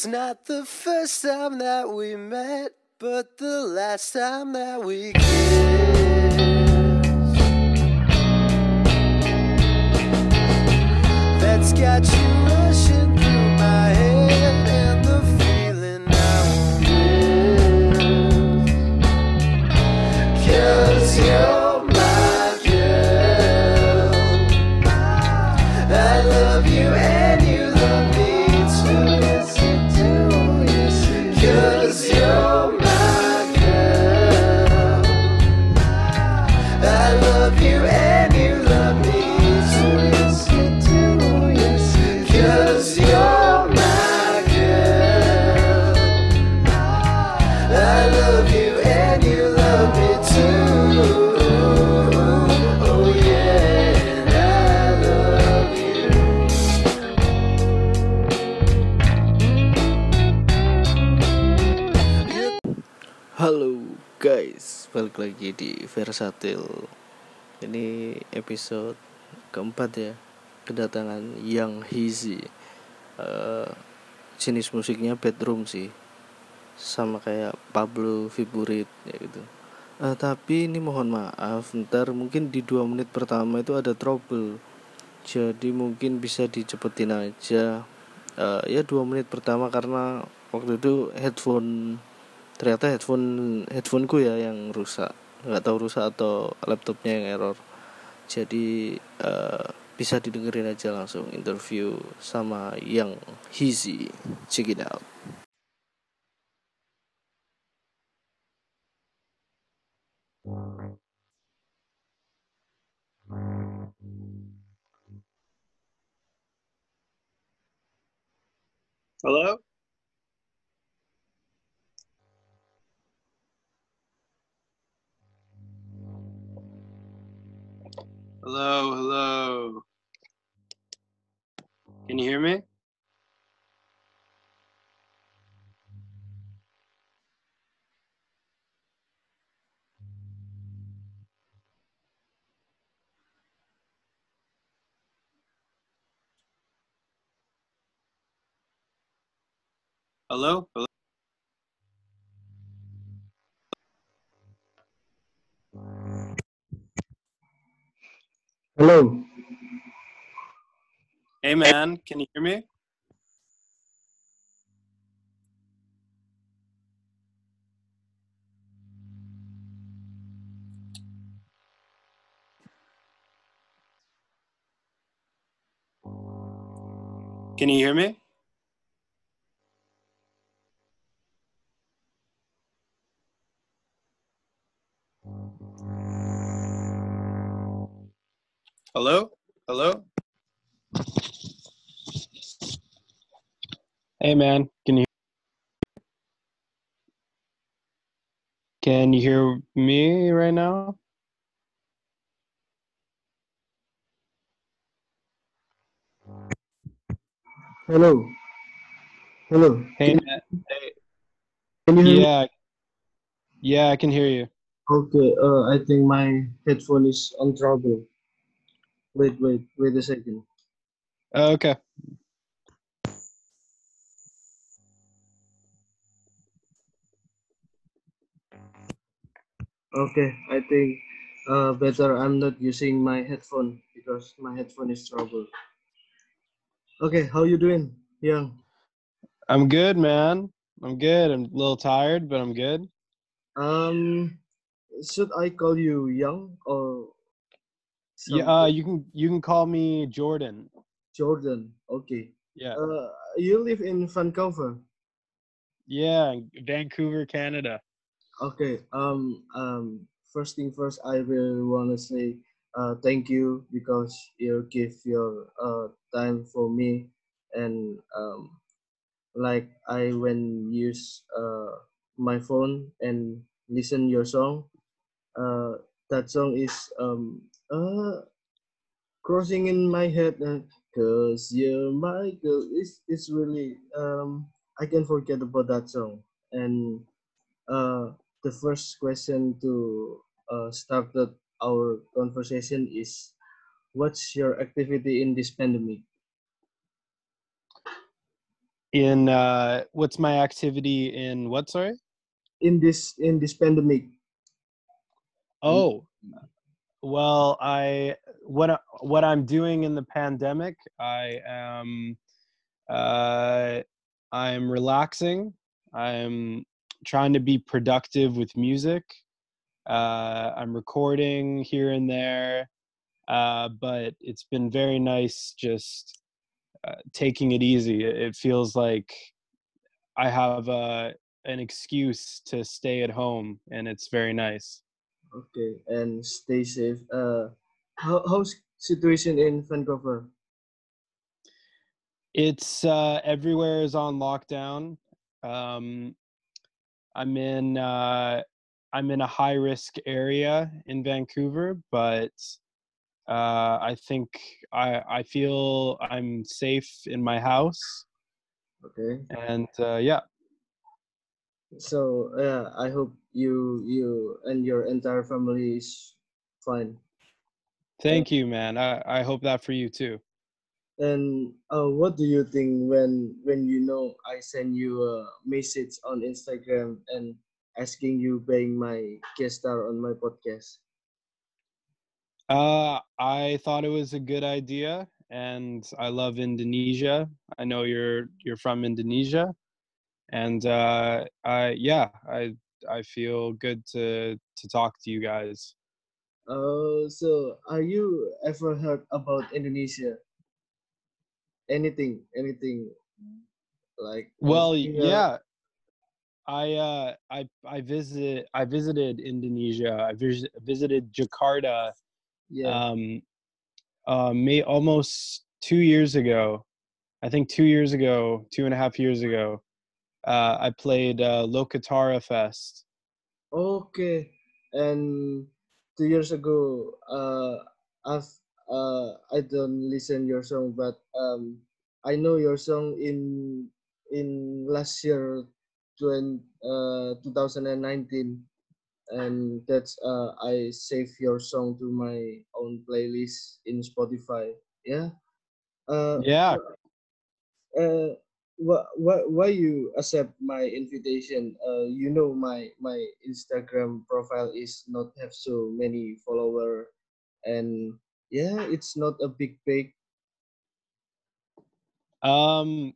It's not the first time that we met, but the last time that we kissed. That's got you guys, balik lagi di Versatil. Ini episode keempat ya, kedatangan Yang Hizi. Eh, jenis musiknya bedroom sih, sama kayak Pablo Viburit ya gitu. Eh, tapi ini mohon maaf, ntar mungkin di dua menit pertama itu ada trouble. Jadi mungkin bisa dicepetin aja. Eh, ya dua menit pertama karena waktu itu headphone ternyata headphone headphoneku ya yang rusak. Nggak tahu rusak atau laptopnya yang error. Jadi eh, bisa didengerin aja langsung interview sama yang Hizi check it out. Hello? Hello, hello. Can you hear me? Hello? Hello? Hello. Hey man, can you hear me? Can you hear me? Hello? Hello? Hey man, can you Can you hear me right now? Hello. Hello. Hey, Can, man. Hey, can you hear me? yeah. Yeah, I can hear you. Okay. Uh, I think my headphone is on trouble. Wait, wait, wait a second. Oh, okay. Okay. I think uh, better I'm not using my headphone because my headphone is trouble. Okay. How you doing, Young? I'm good, man. I'm good. I'm a little tired, but I'm good. Um, should I call you Young or Yeah, uh, you can you can call me Jordan. Jordan? Okay. Yeah. Uh, you live in Vancouver. Yeah, Vancouver, Canada. Okay. Um. Um. First thing first, I really want to say uh, thank you because you give your uh, time for me, and um, like I when use uh, my phone and listen your song. Uh, that song is um uh crossing in my head and cause you're my girl. It's it's really um I can't forget about that song and uh, the first question to uh, start that our conversation is what's your activity in this pandemic In uh, what's my activity in what? Sorry. in this in this pandemic? Oh, well, I what what I'm doing in the pandemic, I am uh, I'm relaxing. I'm trying to be productive with music. Uh, I'm recording here and there, uh, but it's been very nice just uh, taking it easy. It, feels like I have uh, an excuse to stay at home, and it's very nice. Okay, and stay safe. Uh, how how's situation in Vancouver? It's uh, everywhere is on lockdown. Um, I'm in uh, I'm in a high risk area in Vancouver, but uh, I think I I feel I'm safe in my house, Okay, and uh, yeah, so yeah, I hope you you and your entire family is fine. thank you, man. I I hope that for you too. And uh, what do you think when when you know I send you a message on Instagram and asking you being my guest star on my podcast? Uh, I thought it was a good idea, and I love Indonesia. I know you're you're from Indonesia, and uh, I yeah, I I feel good to to talk to you guys. Uh, so are you ever heard about Indonesia? Anything, anything like Well, singer- yeah, I uh, I I visit I visited Indonesia. I vis- visited Jakarta. yeah. Um, uh, may almost two years ago. I think two years ago, two and a half years ago. Uh, I played uh, Lokatara Fest. Okay, and two years ago, uh, I've uh, I don't listen your song, but um, I know your song in in last year, 20, uh, 2019, and that's uh, I save your song to my own playlist in Spotify. Yeah. Uh, Yeah. uh why, why, why you accept my invitation? Uh you know my my instagram profile is not have so many follower and yeah it's not a big page Um,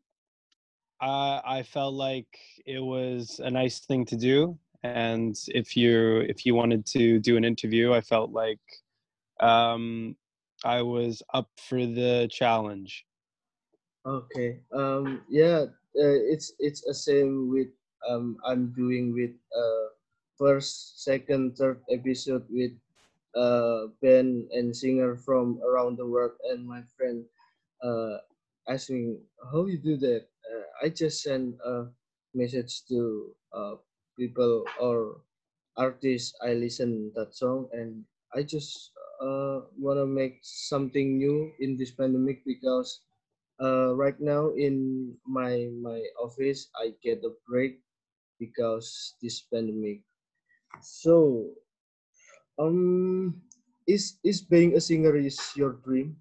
I I felt like it was a nice thing to do, and if you if you wanted to do an interview, I felt like um, I was up for the challenge. Okay um yeah uh, it's it's a same with um i'm doing with uh first second third episode with uh band and singer from around the world and my friend uh asking how you do that? Uh, i just send a message to uh people or artists i listen that song and i just uh want to make something new in this pandemic because uh right now in my my office i get a break because this pandemic. So um is is being a singer is your dream?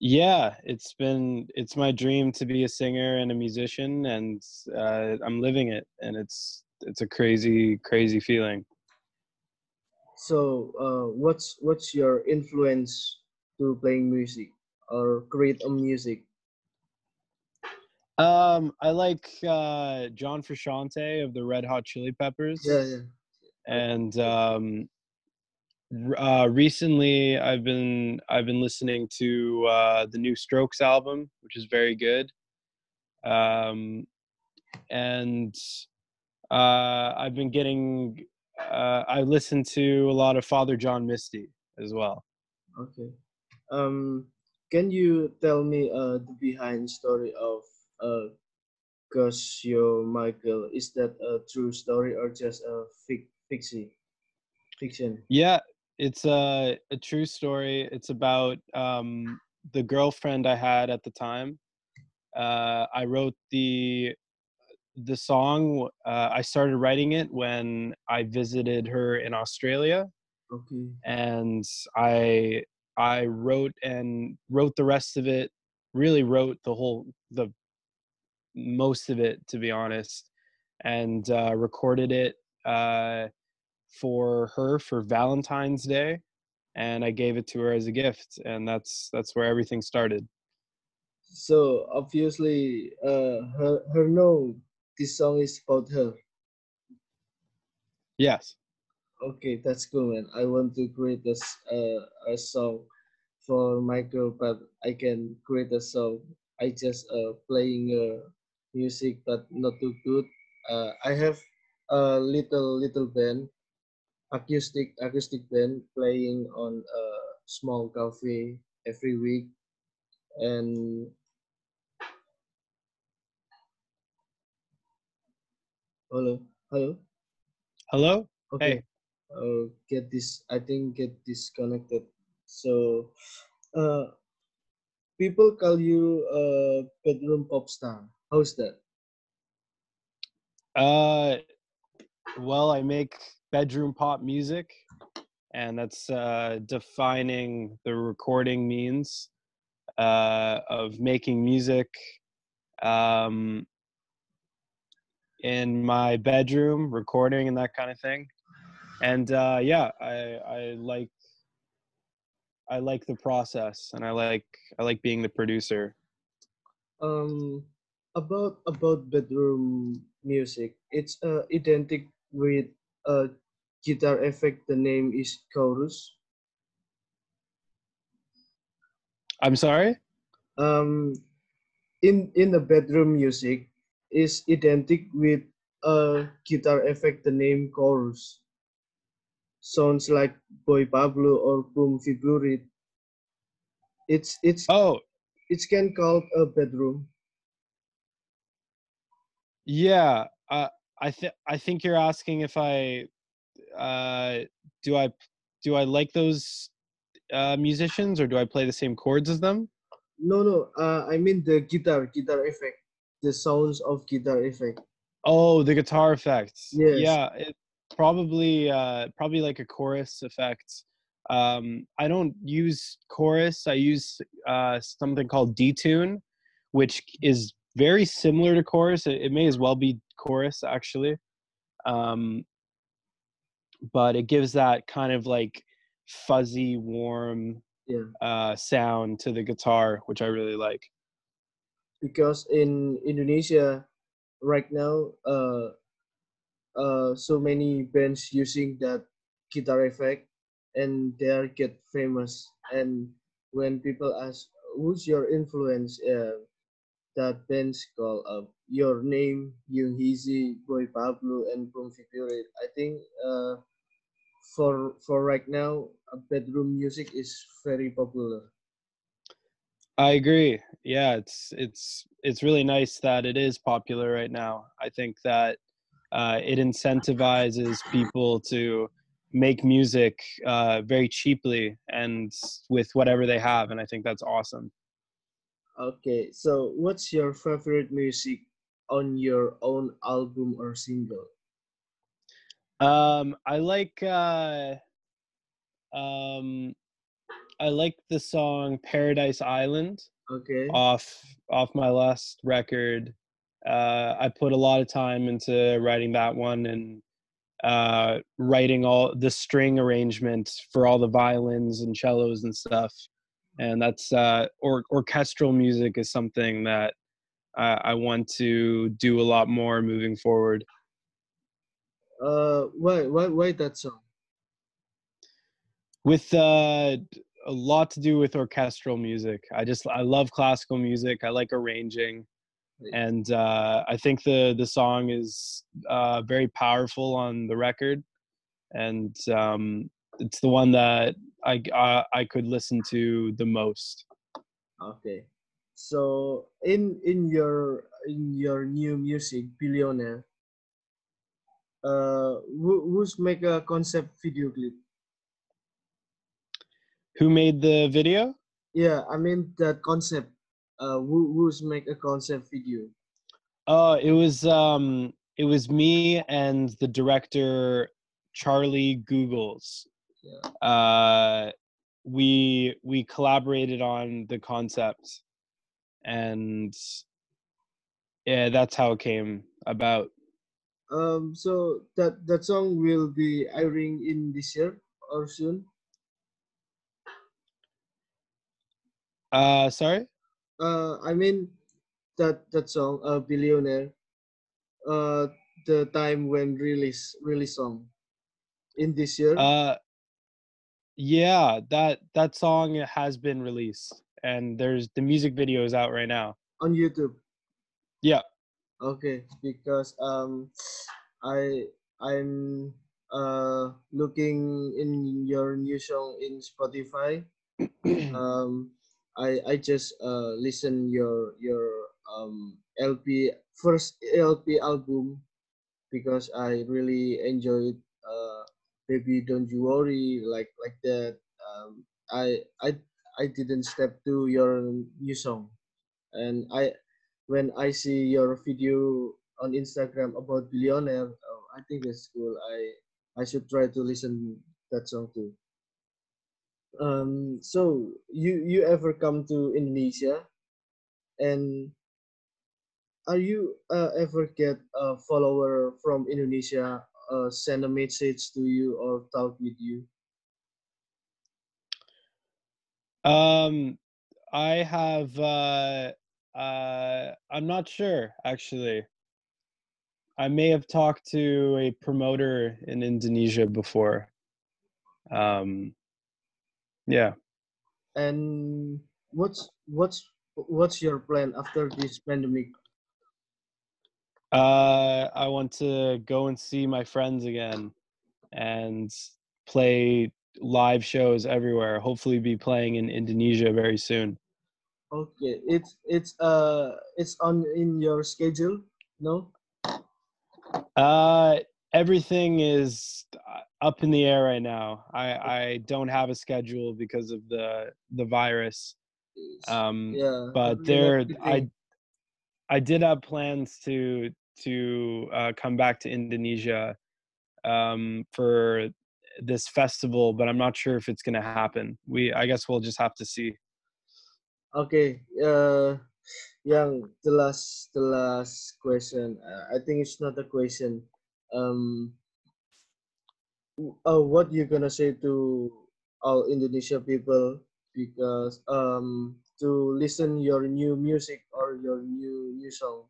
Yeah, it's been it's my dream to be a singer and a musician, and uh, I'm living it, and it's it's a crazy crazy feeling. so uh what's what's your influence to playing music or create a music Um, I like uh, John Frusciante of the Red Hot Chili Peppers. yeah yeah and um, uh, recently I've been I've been listening to uh, the new Strokes album, which is very good. Um, and uh, I've been getting uh, I listened to a lot of Father John Misty as well. okay um can you tell me uh the behind story of uh Gosio Michael is that a true story or just a fic- fiction fiction Yeah, it's a a true story. It's about um, the girlfriend I had at the time. Uh, I wrote the the song. Uh, I started writing it when I visited her in Australia, okay and I I wrote and wrote the rest of it. Really wrote the whole the most of it, to be honest, and uh, recorded it uh, for her for Valentine's Day, and I gave it to her as a gift, and that's that's where everything started. So obviously, uh, her her know this song is about her. Yes. Okay, that's cool, man. I want to create this uh, a song for my girl, but I can create a song. I just uh, playing uh, music, but not too good. Uh, I have a little little band, acoustic acoustic band playing on a small cafe every week, and hello, hello. Hello. Okay. Hey. Uh, get this. I think get disconnected. So, uh, people call you a bedroom pop star. How's that? Uh, well, I make bedroom pop music, and that's uh, defining the recording means uh, of making music um, in my bedroom, recording and that kind of thing. And uh, yeah, I I like I like the process, and I like I like being the producer. Um, about about bedroom music. It's uh, identical with a guitar effect. The name is chorus. I'm sorry. Um, in in the bedroom music is identical with a guitar effect. The name chorus. Sounds like Boy Pablo or Boom Figurit. It's it's Oh, it's can called a bedroom. Yeah, uh, I think I think you're asking if I uh, do I do I like those uh, musicians or do I play the same chords as them? No, no. Uh, I mean the guitar, guitar effect, the sounds of guitar effect. Oh, the guitar effects. Yes. Yeah, it probably uh, probably like a chorus effect. Um, I don't use chorus. I use uh, something called detune, which is very similar to chorus. It, it may as well be chorus actually, um, but it gives that kind of like fuzzy, warm Yeah, uh, sound to the guitar, which I really like. because in Indonesia right now, uh, uh, so many bands using that guitar effect, and they are get famous. And when people ask, "Who's your influence?" Uh, that bands call up your name, Yung Heazy, Boy Pablo, and Boom Figurit. I think uh, for for right now, uh, bedroom music is very popular. I agree. Yeah, it's it's it's really nice that it is popular right now. I think that uh, it incentivizes people to make music uh, very cheaply and with whatever they have, and I think that's awesome. Okay, so what's your favorite music on your own album or single? Um, I like uh, um, I like the song "Paradise Island" Okay, off off my last record. Uh, I put a lot of time into writing that one and uh, writing all the string arrangement for all the violins and cellos and stuff. And that's uh, or orchestral music is something that I, I want to do a lot more moving forward. uh, why why why that song? With uh, a lot to do with orchestral music. I just I love classical music. I like arranging. And uh, I think the the song is uh, very powerful on the record, and um, it's the one that I, I I could listen to the most. Okay, so in in your in your new music, Billionaire, uh, who, who's make a concept video clip? Who made the video? Yeah, I mean that concept. Uh, who, who's make a concept video? Oh, it was um it was me and the director Charlie Googles. Yeah. Uh, we we collaborated on the concept, and yeah, that's how it came about. Um, so that that song will be airing in this year or soon. Uh, sorry. Uh, I mean that that song, uh, billionaire. Uh, the time when release release song in this year Uh, yeah, that that song has been released, and there's the music video is out right now. on YouTube. Yeah. Okay, because um, I I'm uh looking in your new song in Spotify. um, I I just uh listen your your um LP first LP album because I really enjoyed uh baby don't you worry like like that. Um I I I didn't step to your new song. And I when I see your video on Instagram about billionaire oh, I think it's cool. I I should try to listen that song too um so you you ever come to Indonesia and are you uh, ever get a follower from Indonesia uh, send a message to you or talk with you Um, I have. Uh, uh, I'm not sure actually. I may have talked to a promoter in Indonesia before. Um, yeah. and what's what's what's your plan after this pandemic Uh, I want to go and see my friends again, and play live shows everywhere. Hopefully, be playing in Indonesia very soon. okay it's it's uh it's on in your schedule no Uh, everything is uh, up in the air right now. I I don't have a schedule because of the the virus. Um, yeah but there. I I did have plans to to uh, come back to Indonesia um, for this festival, but I'm not sure if it's gonna happen. We I guess we'll just have to see. Okay, uh, yang the last the last question. Uh, I think it's not a question. Um, uh, what you're gonna say to all Indonesia people because um to listen your new music or your new new song?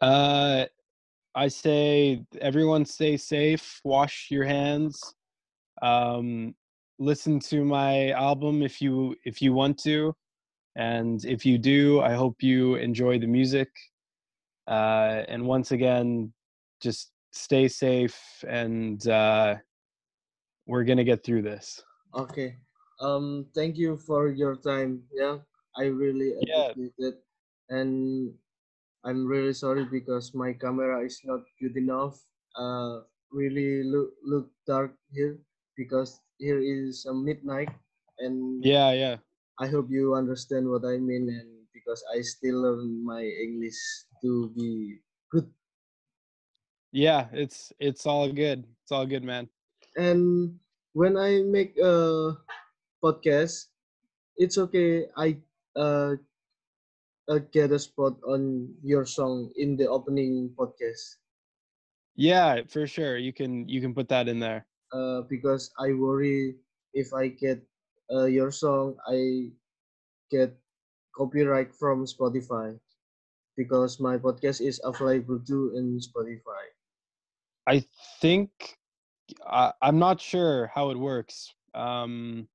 Uh, I say everyone stay safe, wash your hands, um, listen to my album if you if you want to, and if you do, I hope you enjoy the music. Uh, and once again, just stay safe, and uh, we're gonna get through this. Okay. Um, thank you for your time. Yeah, I really Yeah. appreciate it, and I'm really sorry because my camera is not good enough. Uh, really look look dark here because here is a midnight, and Yeah, yeah, I hope you understand what I mean. And because I still learn my English to be good, yeah. It's it's all good. It's all good, man. and when I make a podcast, it's okay. I uh, uh get a spot on your song in the opening podcast. Yeah, for sure. You can you can put that in there. Uh, because I worry if I get uh, your song, I get copyright from Spotify because my podcast is available too in Spotify. I think I, I'm not sure how it works. Um,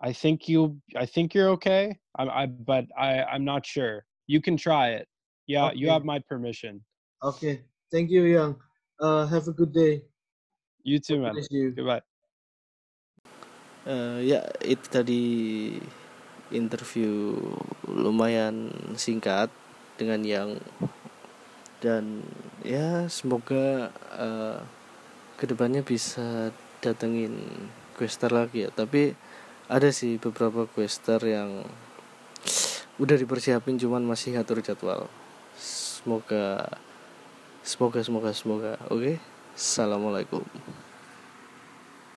I think you. I think you're okay. I, I but I. I'm not sure. You can try it. Yeah, you have my permission. Okay, thank you, Yang. Uh, have a good day. You too, man. Bless you. Goodbye. Eh, ya itu tadi interview lumayan singkat dengan yang dan ya semoga eh, ke depannya bisa datengin quester lagi ya. Tapi ada sih beberapa quester yang udah dipersiapin cuman masih ngatur jadwal. Semoga semoga semoga semoga. Oke assalamualaikum